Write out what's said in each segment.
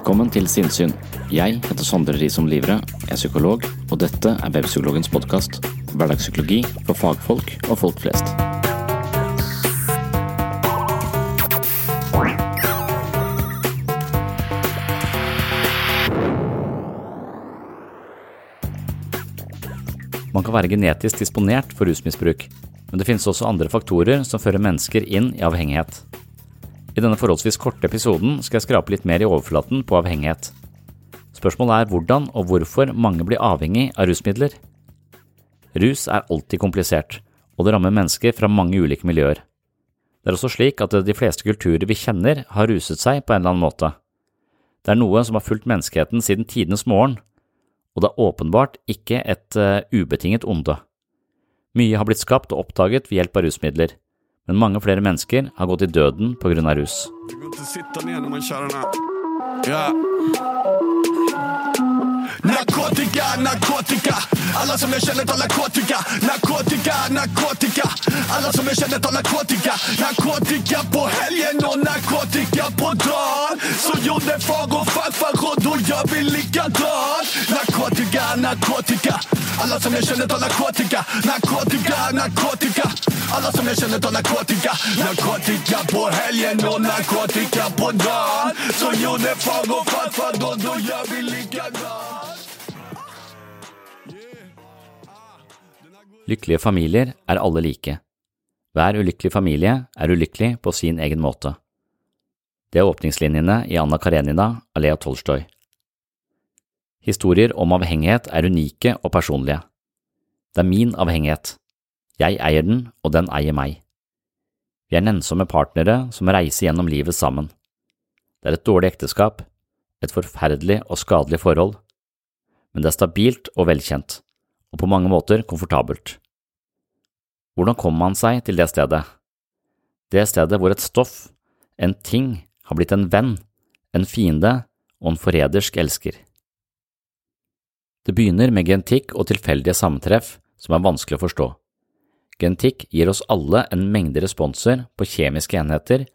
Velkommen til Sinnsyn. Jeg heter Sondre Risom Livre, er psykolog, og dette er Webpsykologens podkast. Hverdagspsykologi for fagfolk og folk flest. Man kan være genetisk disponert for rusmisbruk, men det finnes også andre faktorer som fører mennesker inn i avhengighet. I denne forholdsvis korte episoden skal jeg skrape litt mer i overflaten på avhengighet. Spørsmålet er hvordan og hvorfor mange blir avhengig av rusmidler. Rus er alltid komplisert, og det rammer mennesker fra mange ulike miljøer. Det er også slik at de fleste kulturer vi kjenner, har ruset seg på en eller annen måte. Det er noe som har fulgt menneskeheten siden tidenes morgen, og det er åpenbart ikke et uh, ubetinget onde. Mye har blitt skapt og oppdaget ved hjelp av rusmidler, men mange flere mennesker har gått i døden på grunn av rus. Det går inte Narkotika, narkotika. Alla som jag känner tar narkotika. Narkotika, narkotika. Alla som jag känner tar narkotika. Narkotika på helgen och narkotika på dagen. Så gjorde far och farfar och då gör vi likadant Narkotika, narkotika. Alla som jag känner tar narkotika. Narkotika, narkotika. Alla som jag känner tar narkotika. Narkotika på helgen och narkotika på dagen. Så gjorde far och farfar då, då gör vi likadant Lykkelige familier er alle like. Hver ulykkelig familie er ulykkelig på sin egen måte. Det er åpningslinjene i Anna Karenina av Lea Tolstoy. Historier om avhengighet er unike og personlige. Det er min avhengighet. Jeg eier den, og den eier meg. Vi er nennsomme partnere som reiser gjennom livet sammen. Det er et dårlig ekteskap, et forferdelig og skadelig forhold, men det er stabilt og velkjent, og på mange måter komfortabelt. Hvordan kommer man seg til det stedet? Det stedet hvor et stoff, en ting, har blitt en venn, en fiende og en forrædersk elsker. Det begynner med genetikk og tilfeldige sammentreff som er vanskelig å forstå. Genetikk gir oss alle en mengde responser på kjemiske enheter,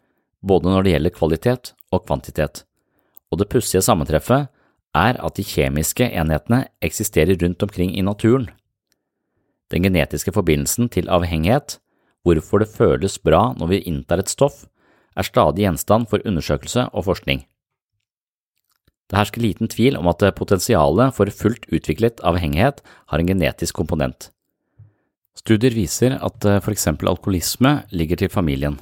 både når det gjelder kvalitet og kvantitet, og det pussige sammentreffet er at de kjemiske enhetene eksisterer rundt omkring i naturen. Den genetiske forbindelsen til avhengighet, hvorfor det føles bra når vi inntar et stoff, er stadig gjenstand for undersøkelse og forskning. Det hersker liten tvil om at potensialet for fullt utviklet avhengighet har en genetisk komponent. Studier viser at for eksempel alkoholisme ligger til familien.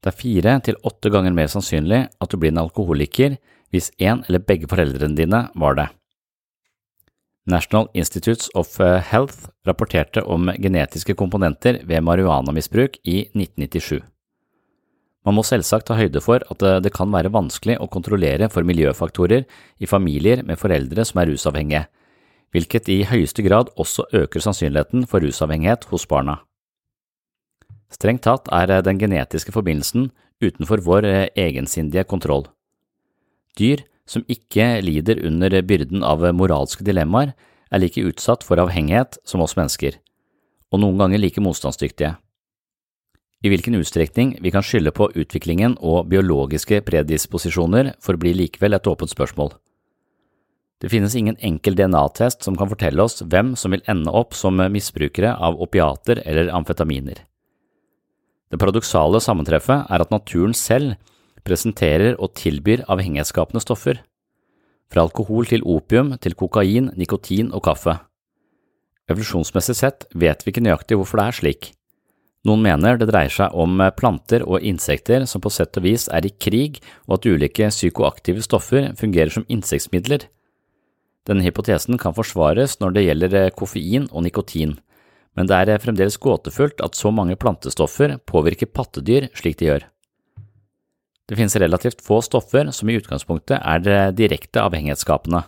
Det er fire til åtte ganger mer sannsynlig at du blir en alkoholiker hvis en eller begge foreldrene dine var det. National Institutes of Health rapporterte om genetiske komponenter ved marihuanamisbruk i 1997. Man må selvsagt ta høyde for at det kan være vanskelig å kontrollere for miljøfaktorer i familier med foreldre som er rusavhengige. hvilket i høyeste grad også øker sannsynligheten for rusavhengighet hos barna. Strengt tatt er den genetiske forbindelsen utenfor vår egensindige kontroll. Dyr som ikke lider under byrden av moralske dilemmaer, er like utsatt for avhengighet som oss mennesker, og noen ganger like motstandsdyktige. I hvilken utstrekning vi kan skylde på utviklingen og biologiske predisposisjoner forblir likevel et åpent spørsmål. Det finnes ingen enkel DNA-test som kan fortelle oss hvem som vil ende opp som misbrukere av opiater eller amfetaminer. Det paradoksale sammentreffet er at naturen selv presenterer og tilbyr avhengighetsskapende stoffer, fra alkohol til opium til kokain, nikotin og kaffe. Evolusjonsmessig sett vet vi ikke nøyaktig hvorfor det er slik. Noen mener det dreier seg om planter og insekter som på sett og vis er i krig, og at ulike psykoaktive stoffer fungerer som insektmidler. Denne hypotesen kan forsvares når det gjelder koffein og nikotin, men det er fremdeles gåtefullt at så mange plantestoffer påvirker pattedyr slik de gjør. Det finnes relativt få stoffer som i utgangspunktet er direkte avhengighetsskapende.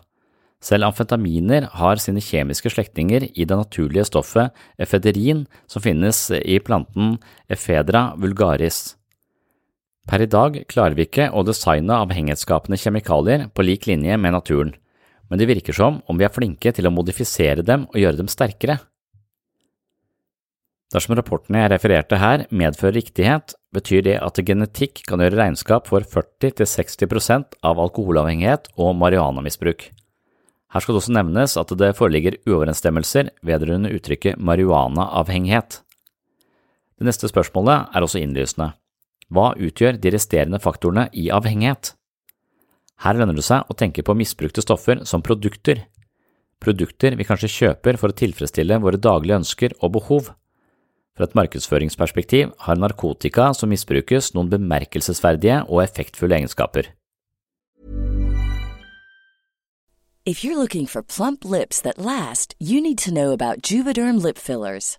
Selv amfetaminer har sine kjemiske slektninger i det naturlige stoffet efederin som finnes i planten efedra vulgaris. Per i dag klarer vi ikke å designe avhengighetsskapende kjemikalier på lik linje med naturen, men det virker som om vi er flinke til å modifisere dem og gjøre dem sterkere. Dersom rapportene jeg refererte her medfører riktighet, betyr det at genetikk kan gjøre regnskap for 40–60% av alkoholavhengighet og marihuanamisbruk. Her skal det også nevnes at det foreligger uoverensstemmelser vedrørende uttrykket marihuanaavhengighet. Det neste spørsmålet er også innlysende. Hva utgjør de resterende faktorene i avhengighet? Her lønner det seg å tenke på misbrukte stoffer som produkter. Produkter vi kanskje kjøper for å tilfredsstille våre daglige ønsker og behov. Fra et markedsføringsperspektiv har narkotika som misbrukes noen bemerkelsesverdige og effektfulle egenskaper. If you're looking for plump lips that last, you need to know about Juvederm lip fillers.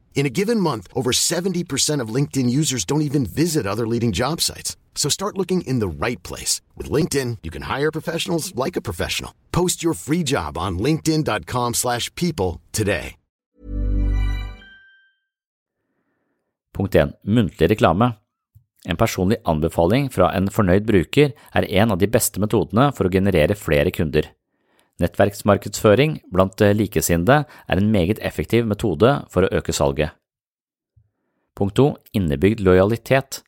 In a given month, over 70% of LinkedIn users don't even visit other leading job sites. So start looking in the right place. With LinkedIn, you can hire professionals like a professional. Post your free job on linkedin.com slash people today. Punkt 1. Muntlig reklame. En personlig anbefaling fra en fornøyd bruker er en av de beste metodene for å generere flere kunder. Nettverksmarkedsføring blant likesinnede er en meget effektiv metode for å øke salget. Punkt 2. Innebygd lojalitet.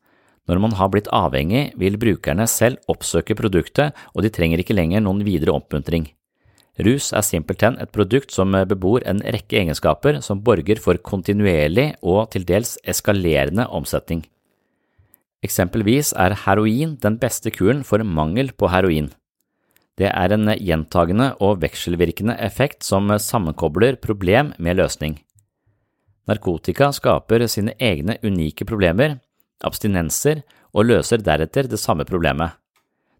Når man har blitt avhengig, vil brukerne selv oppsøke produktet, og de trenger ikke lenger noen videre oppmuntring. Rus er simpelthen et produkt som bebor en rekke egenskaper som borger for kontinuerlig og til dels eskalerende omsetning. Eksempelvis er heroin den beste kuren for mangel på heroin. Det er en gjentagende og vekselvirkende effekt som sammenkobler problem med løsning. Narkotika skaper sine egne unike problemer, abstinenser, og løser deretter det samme problemet.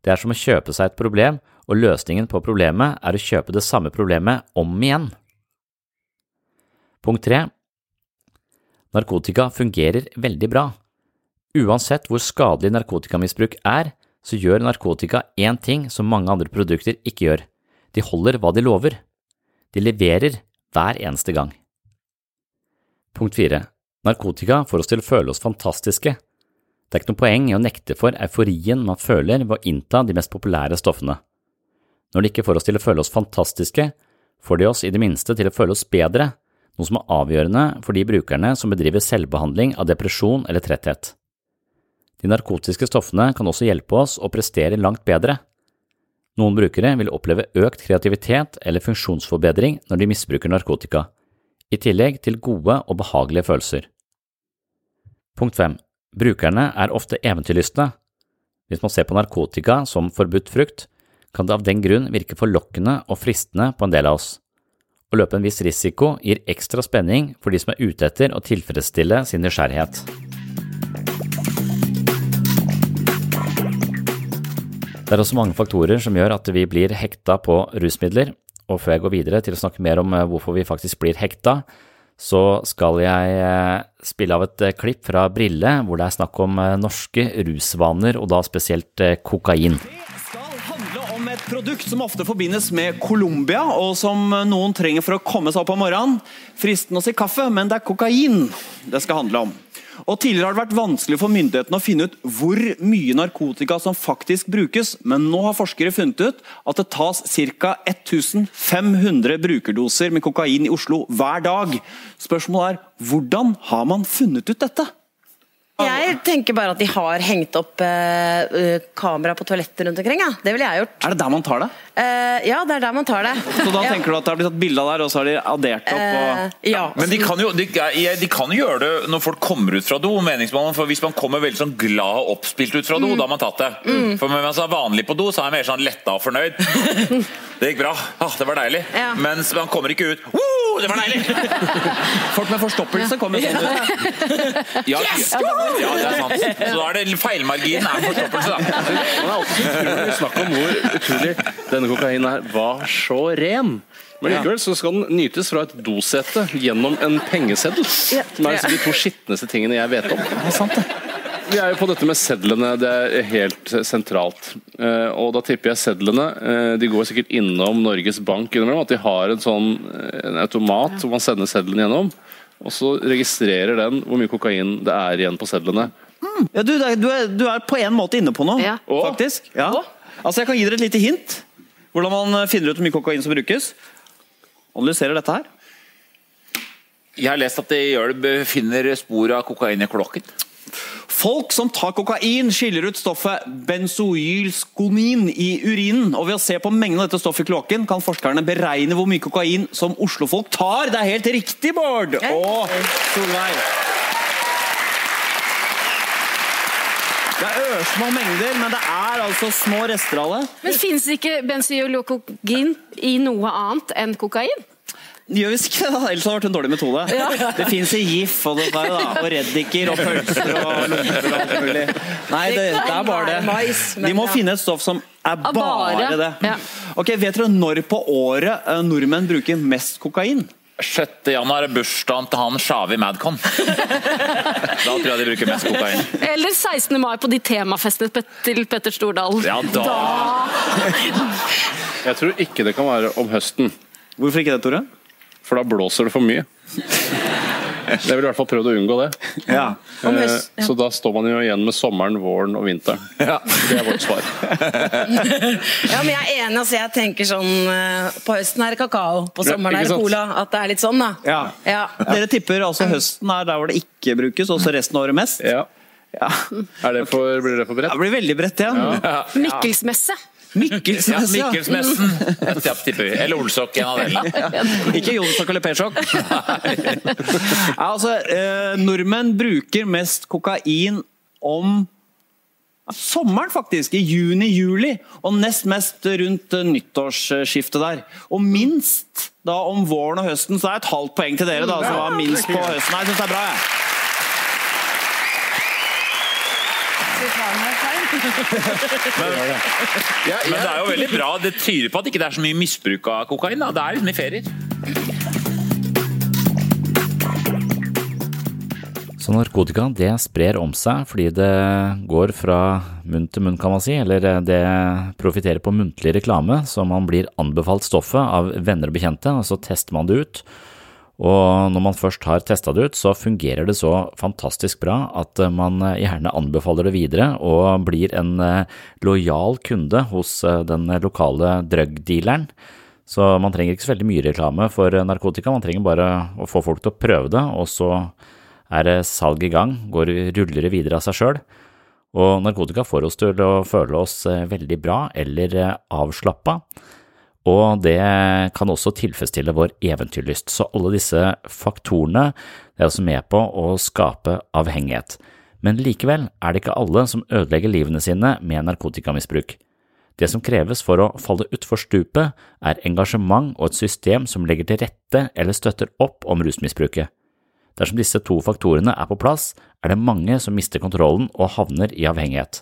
Det er som å kjøpe seg et problem, og løsningen på problemet er å kjøpe det samme problemet om igjen. Punkt 3. Narkotika fungerer veldig bra. Uansett hvor skadelig narkotikamisbruk er, så gjør narkotika én ting som mange andre produkter ikke gjør. De holder hva de lover. De leverer hver eneste gang. Punkt 4. Narkotika får oss til å føle oss fantastiske. Det er ikke noe poeng i å nekte for euforien man føler ved å innta de mest populære stoffene. Når de ikke får oss til å føle oss fantastiske, får de oss i det minste til å føle oss bedre, noe som er avgjørende for de brukerne som bedriver selvbehandling av depresjon eller tretthet. De narkotiske stoffene kan også hjelpe oss å prestere langt bedre. Noen brukere vil oppleve økt kreativitet eller funksjonsforbedring når de misbruker narkotika, i tillegg til gode og behagelige følelser. Punkt 5. Brukerne er ofte eventyrlystne. Hvis man ser på narkotika som forbudt frukt, kan det av den grunn virke forlokkende og fristende på en del av oss. Å løpe en viss risiko gir ekstra spenning for de som er ute etter å tilfredsstille sin nysgjerrighet. Det er også mange faktorer som gjør at vi blir hekta på rusmidler, og før jeg går videre til å snakke mer om eh, hvorfor vi faktisk blir hekta, så skal jeg eh, spille av et eh, klipp fra Brille hvor det er snakk om norske rusvaner, og da spesielt kokain. Det skal handle om et produkt som ofte forbindes med Colombia, og som noen trenger for å komme seg opp om morgenen. Fristende å si kaffe, men det er kokain det skal handle om. Og Tidligere har det vært vanskelig for myndighetene å finne ut hvor mye narkotika som faktisk brukes, men nå har forskere funnet ut at det tas ca. 1500 brukerdoser med kokain i Oslo hver dag. Spørsmålet er hvordan har man funnet ut dette? Jeg tenker bare at de har hengt opp eh, eh kamera på toaletter rundt omkring. Ja. Det ville jeg gjort. Er det der man tar det? Eh, ja, det er der man tar det. Så da ja. tenker du at det har blitt tatt bilde av der, og så har de addert opp? Og... Uh, ja. Men de kan, jo, de, de kan, jo, gjøre det når folk kommer ut fra do. for Hvis man kommer veldig sånn glad og oppspilt ut fra do, mm. da har man tatt det. Mm. For Mens man er vanlig på do, så er man mer sånn letta og fornøyd. det gikk bra. Ah, det var deilig. Ja. Mens man kommer ikke ut. Woo! det var deilig! Folk med forstoppelse kommer sånn ut. Ja, yes! ja, det er sant. Så da er det feilmarginen er forstoppelse, da. Man er alltid så utrolig snakk om hvor utrolig denne kokainen her var så ren. Men likevel så skal den nytes fra et dosete gjennom en pengeseddel. Som er de to skitneste tingene jeg vet om. Det er sant, det. Vi er jo på dette med sedlene, det er helt sentralt. Eh, og da tipper jeg sedlene eh, De går sikkert innom Norges Bank innimellom. At de har en sånn eh, en automat hvor man sender sedlene gjennom. Og så registrerer den hvor mye kokain det er igjen på sedlene. Mm. Ja, du, du, er, du, er, på en måte inne på noe, ja. faktisk. Ja. Altså, Jeg kan gi dere et lite hint. Hvordan man finner ut hvor mye kokain som brukes. Analyserer dette her. Jeg har lest at det gjør det, finner spor av kokain i klokken. Folk som tar kokain, skiller ut stoffet benzoylskonin i urinen. og Ved å se på mengden av dette stoffet i kloakken kan forskerne beregne hvor mye kokain som oslofolk tar. Det er helt riktig, Bård! Og Solveig. Ørsmå mengder, men det er altså små rester av det. Men Fins ikke benzoylokogin i noe annet enn kokain? Gjør visst ikke det, ellers hadde det vært en dårlig metode. Ja. Det fins i GIF og, det der, da, og reddiker og pølser og lomper og alt mulig. Nei, det, det, er bare det. De må finne et stoff som er bare det. Ok, Vet dere når på året eh, nordmenn bruker mest kokain? 6. januar er bursdagen til han Shawi Madcon. da tror jeg de bruker mest kokain. Eller 16. mai på de temafestene til Petter Stordalen. Ja, da. da. jeg tror ikke det kan være om høsten. Hvorfor ikke det, Tore? for da blåser det for mye. Jeg ville i hvert fall prøvd å unngå det. Ja. Eh, så da står man jo igjen med sommeren, våren og vinteren. Ja. Det er vårt svar. ja, men jeg er enig. altså Jeg tenker sånn eh, På høsten er det kakao, på sommeren er det cola. At det er litt sånn, da. Ja. ja. Dere tipper altså høsten er der hvor det ikke brukes, og så resten av året mest? Ja. ja. Det for, blir det for bredt? Det blir veldig bredt, ja. ja. Mikkelsmesse. Mikkelsmessen. Ja, Mikkelsmessen. Eller Olsok, en av delene. Ikke Jonsok eller Persok. altså, eh, nordmenn bruker mest kokain om Sommeren, faktisk. I juni-juli. Og nest mest rundt eh, nyttårsskiftet der. Og minst da om våren og høsten. Så det er et halvt poeng til dere, da, som var minst på høsten. Jeg syns det er bra, jeg. Men det er jo veldig bra. Det tyder på at det ikke er så mye misbruk av kokain. Da. Det er liksom i ferier. Så narkotika det sprer om seg fordi det går fra munn til munn, kan man si, eller det profitterer på muntlig reklame, så man blir anbefalt stoffet av venner og bekjente, og så tester man det ut. Og når man først har testa det ut, så fungerer det så fantastisk bra at man gjerne anbefaler det videre og blir en lojal kunde hos den lokale drugdealeren. Så man trenger ikke så veldig mye reklame for narkotika, man trenger bare å få folk til å prøve det, og så er salget i gang, går ruller det videre av seg sjøl. Og narkotika får oss til å føle oss veldig bra eller avslappa, og det kan også tilfredsstille vår eventyrlyst. Så alle disse faktorene er også med på å skape avhengighet. Men likevel er det ikke alle som ødelegger livene sine med narkotikamisbruk. Det som kreves for å falle utfor stupet, er engasjement og et system som legger til rette eller støtter opp om rusmisbruket. Dersom disse to faktorene er på plass, er det mange som mister kontrollen og havner i avhengighet.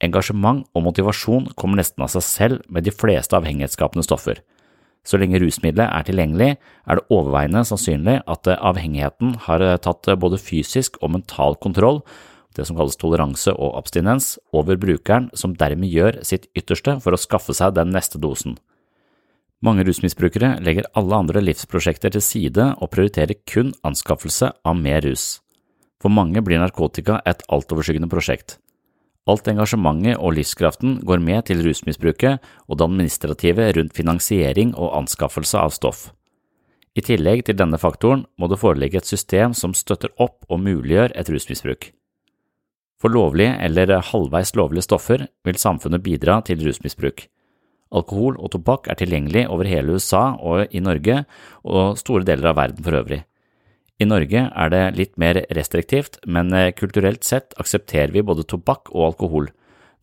Engasjement og motivasjon kommer nesten av seg selv med de fleste avhengighetsskapende stoffer. Så lenge rusmiddelet er tilgjengelig, er det overveiende sannsynlig at avhengigheten har tatt både fysisk og mental kontroll, det som kalles toleranse og abstinens, over brukeren, som dermed gjør sitt ytterste for å skaffe seg den neste dosen. Mange rusmisbrukere legger alle andre livsprosjekter til side og prioriterer kun anskaffelse av mer rus. For mange blir narkotika et altoverskyggende prosjekt. Alt engasjementet og livskraften går med til rusmisbruket og det administrative rundt finansiering og anskaffelse av stoff. I tillegg til denne faktoren må det foreligge et system som støtter opp og muliggjør et rusmisbruk. For lovlige eller halvveis lovlige stoffer vil samfunnet bidra til rusmisbruk. Alkohol og tobakk er tilgjengelig over hele USA og i Norge og store deler av verden for øvrig. I Norge er det litt mer restriktivt, men eh, kulturelt sett aksepterer vi både tobakk og alkohol,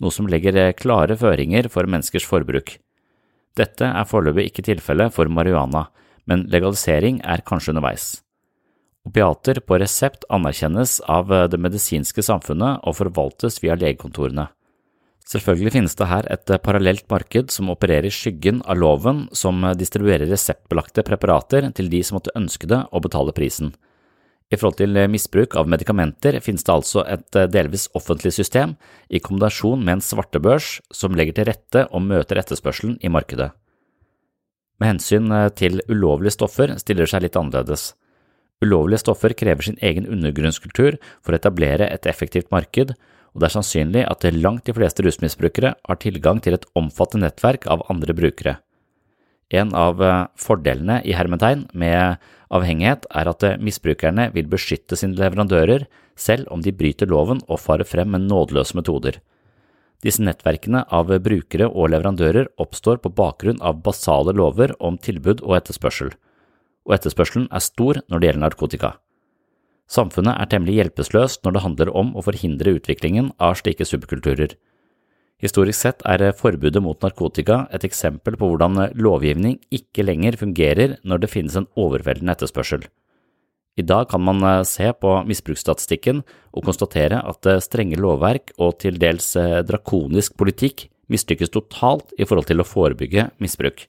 noe som legger eh, klare føringer for menneskers forbruk. Dette er foreløpig ikke tilfellet for marihuana, men legalisering er kanskje underveis. Opiater på resept anerkjennes av eh, det medisinske samfunnet og forvaltes via legekontorene. Selvfølgelig finnes det her et parallelt marked som opererer i skyggen av loven, som distribuerer reseptbelagte preparater til de som måtte ønske det og betale prisen. I forhold til misbruk av medikamenter finnes det altså et delvis offentlig system i kombinasjon med en svartebørs som legger til rette og møter etterspørselen i markedet. Med hensyn til ulovlige stoffer stiller det seg litt annerledes. Ulovlige stoffer krever sin egen undergrunnskultur for å etablere et effektivt marked, og det er sannsynlig at langt de fleste rusmisbrukere har tilgang til et omfattende nettverk av andre brukere. En av eh, fordelene i hermetegn med avhengighet er at eh, misbrukerne vil beskytte sine leverandører selv om de bryter loven og farer frem med nådeløse metoder. Disse nettverkene av brukere og leverandører oppstår på bakgrunn av basale lover om tilbud og etterspørsel, og etterspørselen er stor når det gjelder narkotika. Samfunnet er temmelig hjelpeløst når det handler om å forhindre utviklingen av slike subkulturer. Historisk sett er forbudet mot narkotika et eksempel på hvordan lovgivning ikke lenger fungerer når det finnes en overveldende etterspørsel. I dag kan man eh, se på misbruksstatistikken og konstatere at eh, strenge lovverk og til dels eh, drakonisk politikk mislykkes totalt i forhold til å forebygge misbruk.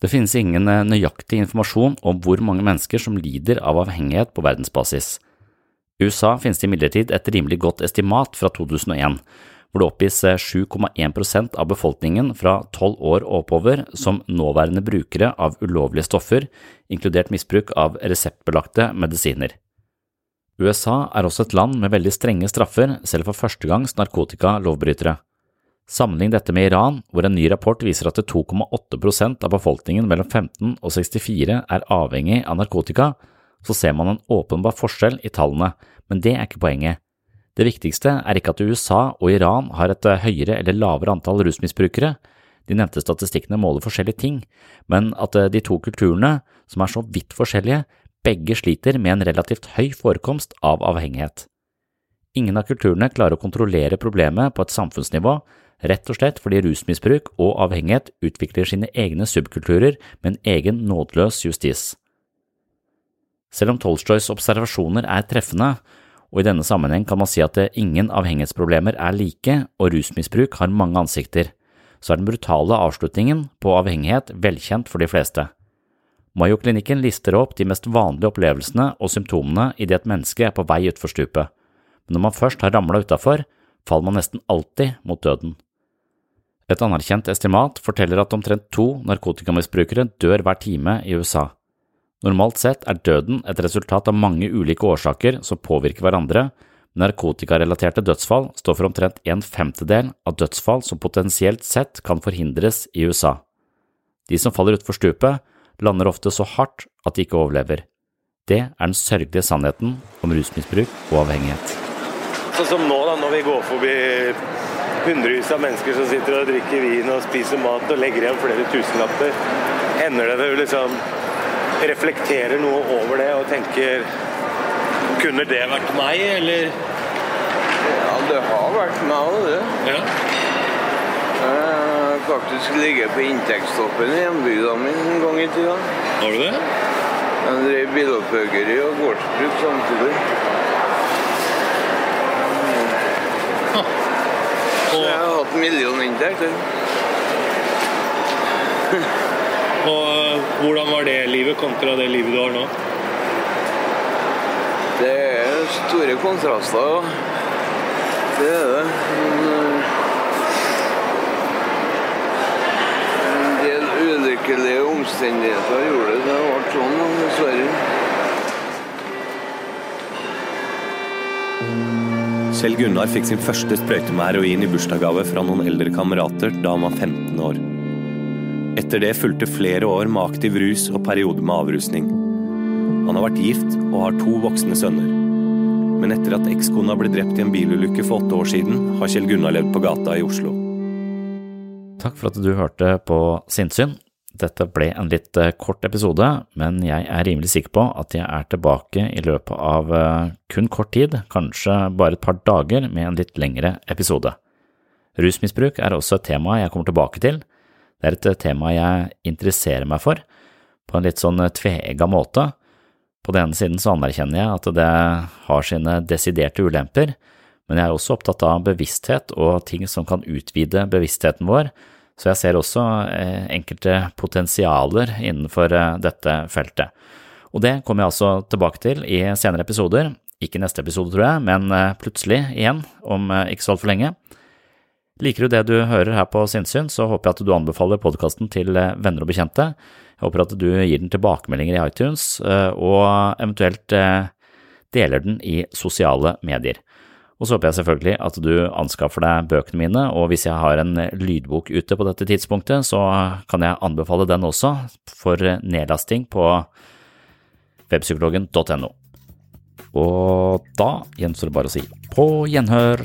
Det finnes ingen nøyaktig informasjon om hvor mange mennesker som lider av avhengighet på verdensbasis. I USA finnes det imidlertid et rimelig godt estimat fra 2001, hvor det oppgis 7,1 eh, av befolkningen fra 12 år og oppover som nåværende brukere av ulovlige stoffer, inkludert misbruk av reseptbelagte medisiner. USA er også et land med veldig strenge straffer selv for førstegangs narkotikalovbrytere. Sammenlign dette med Iran, hvor en ny rapport viser at 2,8% av befolkningen mellom 15 og 64 er avhengig av narkotika, så ser man en åpenbar forskjell i tallene, men det er ikke poenget. Det viktigste er ikke at USA og Iran har et høyere eller lavere antall rusmisbrukere, de nevnte statistikkene måler forskjellige ting, men at de to kulturene, som er så vidt forskjellige, begge sliter med en relativt høy forekomst av avhengighet. Ingen av kulturene klarer å kontrollere problemet på et samfunnsnivå, rett og slett fordi rusmisbruk og avhengighet utvikler sine egne subkulturer med en egen nådeløs justis. Selv om Tolstojs observasjoner er treffende, og i denne sammenheng kan man si at ingen avhengighetsproblemer er like og rusmisbruk har mange ansikter, så er den brutale avslutningen på avhengighet velkjent for de fleste. Mayo-klinikken lister opp de mest vanlige opplevelsene og symptomene idet et menneske er på vei utfor stupet, men når man først har ramla utafor, faller man nesten alltid mot døden. Et anerkjent estimat forteller at omtrent to narkotikamisbrukere dør hver time i USA. Normalt sett er døden et resultat av mange ulike årsaker som påvirker hverandre, men narkotikarelaterte dødsfall står for omtrent en femtedel av dødsfall som potensielt sett kan forhindres i USA. De som faller utfor stupet, lander ofte så hardt at de ikke overlever. Det er den sørgelige sannheten om rusmisbruk og avhengighet. Sånn som nå, da, når vi går forbi hundrevis av mennesker som sitter og drikker vin og spiser mat og legger igjen flere tusenlapper, hender det vel liksom reflekterer noe over det og tenker Kunne det vært meg, eller? Ja, det har vært meg òg, det. Ja. Jeg har faktisk ligget på inntektstoppen i hjembygda mi en gang i tida. Har du det? Jeg drev bilopphuggeri og gårdsbruk samtidig. Så jeg har hatt millioninntekter. Og hvordan var det livet kontra det livet du har nå? Det er store kontraster, ja. Det er det. Men eh, en del ulykkelige omstendigheter gjorde det. Det ble sånn, dessverre. Kjell Gunnar fikk sin første sprøyte med heroin i bursdagsgave fra noen eldre kamerater da han var 15 år. Etter det fulgte flere år med aktiv rus og perioder med avrusning. Han har vært gift og har to voksne sønner. Men etter at ekskona ble drept i en bilulykke for åtte år siden, har Kjell Gunnar levd på gata i Oslo. Takk for at du hørte på Sinnsyn. Dette ble en litt eh, kort episode, men jeg er rimelig sikker på at jeg er tilbake i løpet av eh, kun kort tid, kanskje bare et par dager, med en litt lengre episode. Rusmisbruk er også et tema jeg kommer tilbake til. Det er et eh, tema jeg interesserer meg for, på en litt sånn tveegga måte. På den ene siden så anerkjenner jeg at det har sine desiderte ulemper, men jeg er også opptatt av bevissthet og ting som kan utvide bevisstheten vår, så jeg ser også eh, enkelte potensialer innenfor eh, dette feltet. Og det kommer jeg altså tilbake til i senere episoder, ikke neste episode tror jeg, men eh, plutselig igjen om ikke så altfor lenge. Liker du det du hører her på Sinnsyn, så håper jeg at du anbefaler podkasten til venner og bekjente. Jeg håper at du gir den tilbakemeldinger i iTunes, og eventuelt deler den i sosiale medier. Og så håper jeg selvfølgelig at du anskaffer deg bøkene mine, og hvis jeg har en lydbok ute på dette tidspunktet, så kan jeg anbefale den også for nedlasting på webpsykologen.no. Og da gjenstår det bare å si på gjenhør.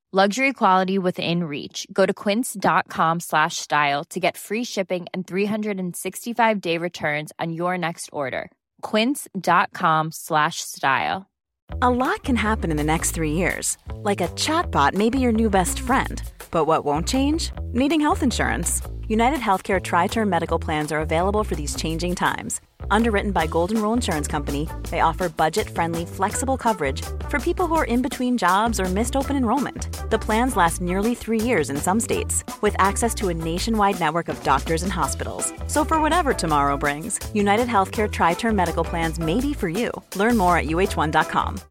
Luxury quality within reach. Go to quince.com slash style to get free shipping and 365 day returns on your next order. Quince.com slash style. A lot can happen in the next three years. Like a chatbot may be your new best friend. But what won't change? Needing health insurance. United Healthcare Tri Term Medical Plans are available for these changing times. Underwritten by Golden Rule Insurance Company, they offer budget friendly, flexible coverage for people who are in between jobs or missed open enrollment. The plans last nearly three years in some states, with access to a nationwide network of doctors and hospitals. So, for whatever tomorrow brings, United Healthcare Tri Term Medical Plans may be for you. Learn more at uh1.com.